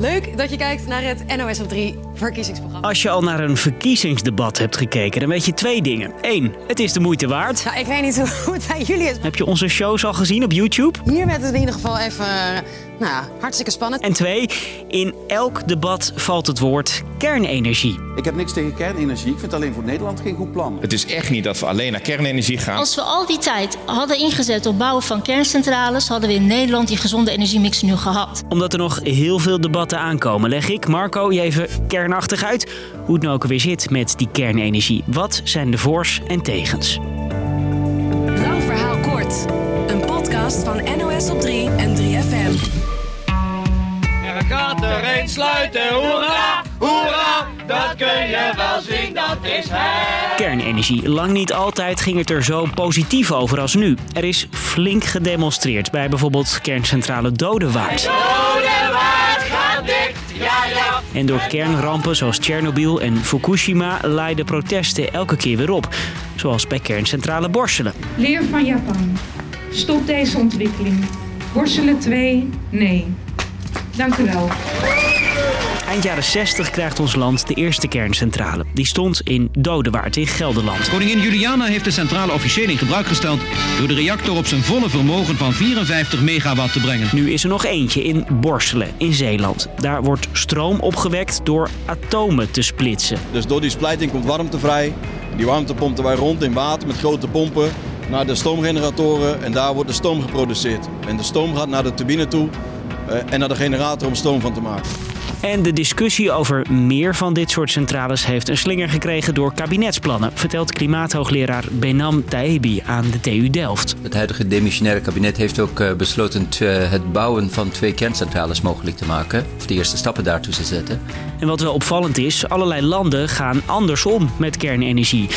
Le Leuk dat je kijkt naar het NOS op 3 verkiezingsprogramma. Als je al naar een verkiezingsdebat hebt gekeken, dan weet je twee dingen. Eén, het is de moeite waard. Nou, ik weet niet hoe het bij jullie is. Heb je onze shows al gezien op YouTube? Hier werd het in ieder geval even nou, ja, hartstikke spannend. En twee, in elk debat valt het woord kernenergie. Ik heb niks tegen kernenergie. Ik vind alleen voor Nederland geen goed plan. Het is echt niet dat we alleen naar kernenergie gaan. Als we al die tijd hadden ingezet op bouwen van kerncentrales, hadden we in Nederland die gezonde energiemix nu gehad. Omdat er nog heel veel debatten aankomen, leg ik, Marco, je even kernachtig uit hoe het nou ook weer zit met die kernenergie. Wat zijn de voors en tegens? Lang verhaal kort. Een podcast van NOS op 3 en 3FM. Er gaat er een sluiten, hoera, hoera, dat kun je wel zien, dat is hij. Kernenergie. Lang niet altijd ging het er zo positief over als nu. Er is flink gedemonstreerd bij bijvoorbeeld kerncentrale Dodewaard. Dodewaard En door kernrampen zoals Tsjernobyl en Fukushima leiden protesten elke keer weer op. Zoals bij kerncentrale Borselen. Leer van Japan. Stop deze ontwikkeling. Borselen 2, nee. Dank u wel. Eind jaren 60 krijgt ons land de eerste kerncentrale. Die stond in Dodewaard in Gelderland. Koningin Juliana heeft de centrale officieel in gebruik gesteld door de reactor op zijn volle vermogen van 54 megawatt te brengen. Nu is er nog eentje in Borselen in Zeeland. Daar wordt stroom opgewekt door atomen te splitsen. Dus door die splijting komt warmte vrij. Die warmte pompen wij rond in water met grote pompen naar de stoomgeneratoren en daar wordt de stoom geproduceerd. En de stoom gaat naar de turbine toe eh, en naar de generator om stoom van te maken. En de discussie over meer van dit soort centrales heeft een slinger gekregen door kabinetsplannen, vertelt klimaathoogleraar Benam Taebi aan de TU Delft. Het huidige demissionaire kabinet heeft ook eh, besloten eh, het bouwen van twee kerncentrales mogelijk te maken. Of de eerste stappen daartoe te zetten. En wat wel opvallend is, allerlei landen gaan anders om met kernenergie.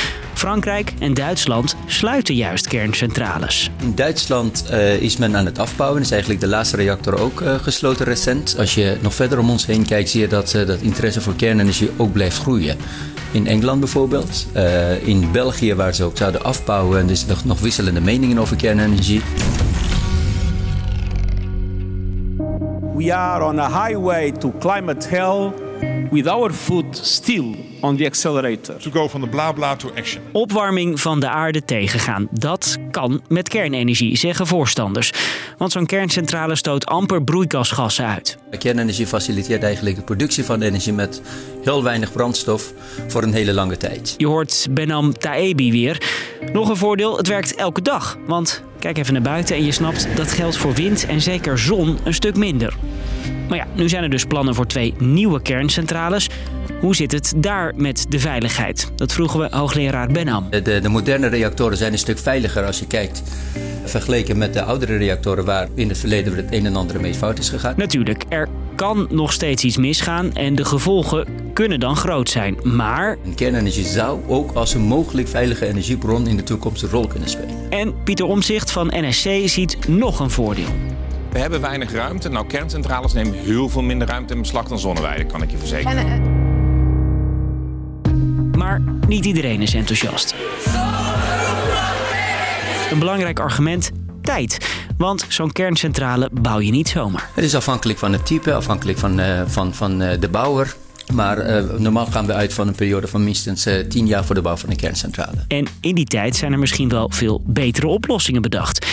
Frankrijk en Duitsland sluiten juist kerncentrales. In Duitsland eh, is men aan het afbouwen. Is eigenlijk de laatste reactor ook eh, gesloten recent. Als je nog verder om ons heen kijkt, zie je dat eh, dat interesse voor kernenergie ook blijft groeien. In Engeland bijvoorbeeld, eh, in België waar ze ook zouden afbouwen. En er zijn nog, nog wisselende meningen over kernenergie. We are on a highway to climate hell with our foot still on the accelerator. To go from the bla bla to action. Opwarming van de aarde tegengaan. Dat kan met kernenergie, zeggen voorstanders. Want zo'n kerncentrale stoot amper broeikasgassen uit. Kernenergie faciliteert eigenlijk de productie van energie met heel weinig brandstof voor een hele lange tijd. Je hoort Benam Taebi weer. Nog een voordeel, het werkt elke dag. Want kijk even naar buiten en je snapt dat geldt voor wind en zeker zon een stuk minder. Maar ja, nu zijn er dus plannen voor twee nieuwe kerncentrales. Hoe zit het daar met de veiligheid? Dat vroegen we hoogleraar Benham. De, de, de moderne reactoren zijn een stuk veiliger als je kijkt. Vergeleken met de oudere reactoren waar in het verleden het een en ander mee fout is gegaan. Natuurlijk, er kan nog steeds iets misgaan en de gevolgen kunnen dan groot zijn. Maar... Kernenergie zou ook als een mogelijk veilige energiebron in de toekomst een rol kunnen spelen. En Pieter Omzicht van NSC ziet nog een voordeel. We hebben weinig ruimte. Nou, kerncentrales nemen heel veel minder ruimte in beslag dan zonneweiden, kan ik je verzekeren. En, eh, Maar niet iedereen is enthousiast. Een belangrijk argument, tijd. Want zo'n kerncentrale bouw je niet zomaar. Het is afhankelijk van het type, afhankelijk van, uh, van, van uh, de bouwer. Maar uh, normaal gaan we uit van een periode van minstens uh, 10 jaar voor de bouw van een kerncentrale. En in die tijd zijn er misschien wel veel betere oplossingen bedacht.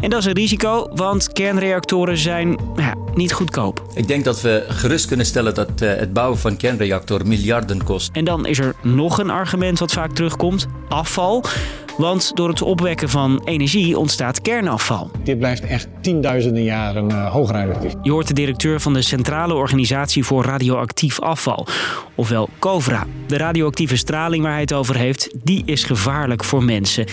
En dat is een risico, want kernreactoren zijn ja, niet goedkoop. Ik denk dat we gerust kunnen stellen dat uh, het bouwen van kernreactoren miljarden kost. En dan is er nog een argument wat vaak terugkomt: afval. Want door het opwekken van energie ontstaat kernafval. Dit blijft echt tienduizenden jaren uh, hoog radioactief. Je hoort de directeur van de Centrale Organisatie voor Radioactief Afval, ofwel COVRA. De radioactieve straling waar hij het over heeft, die is gevaarlijk voor mensen.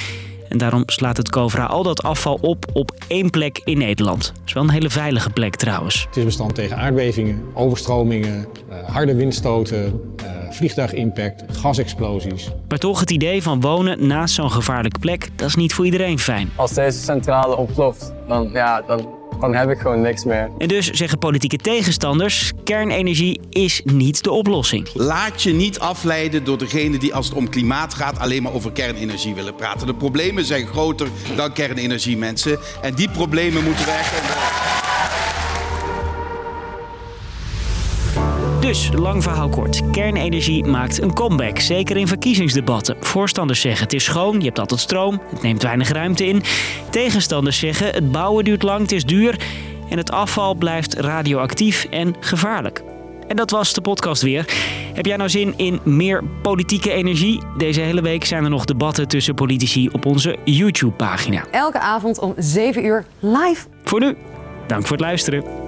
En daarom slaat het COVRA al dat afval op op één plek in Nederland. Dat is wel een hele veilige plek trouwens. Het is bestand tegen aardbevingen, overstromingen, uh, harde windstoten, vliegtuigimpact, gasexplosies. Maar toch het idee van wonen naast zo'n gevaarlijke plek, dat is niet voor iedereen fijn. Als deze centrale ontploft, dan, ja, dan, dan heb ik gewoon niks meer. En dus zeggen politieke tegenstanders, kernenergie is niet de oplossing. Laat je niet afleiden door degene die als het om klimaat gaat alleen maar over kernenergie willen praten. De problemen zijn groter dan kernenergie mensen. En die problemen moeten we echt... Dus, lang verhaal kort. Kernenergie maakt een comeback, zeker in verkiezingsdebatten. Voorstanders zeggen het is schoon, je hebt altijd stroom, het neemt weinig ruimte in. Tegenstanders zeggen het bouwen duurt lang, het is duur en het afval blijft radioactief en gevaarlijk. En dat was de podcast weer. Heb jij nou zin in meer politieke energie? Deze hele week zijn er nog debatten tussen politici op onze YouTube-pagina. Elke avond om 7 uur live. Voor nu, dank voor het luisteren.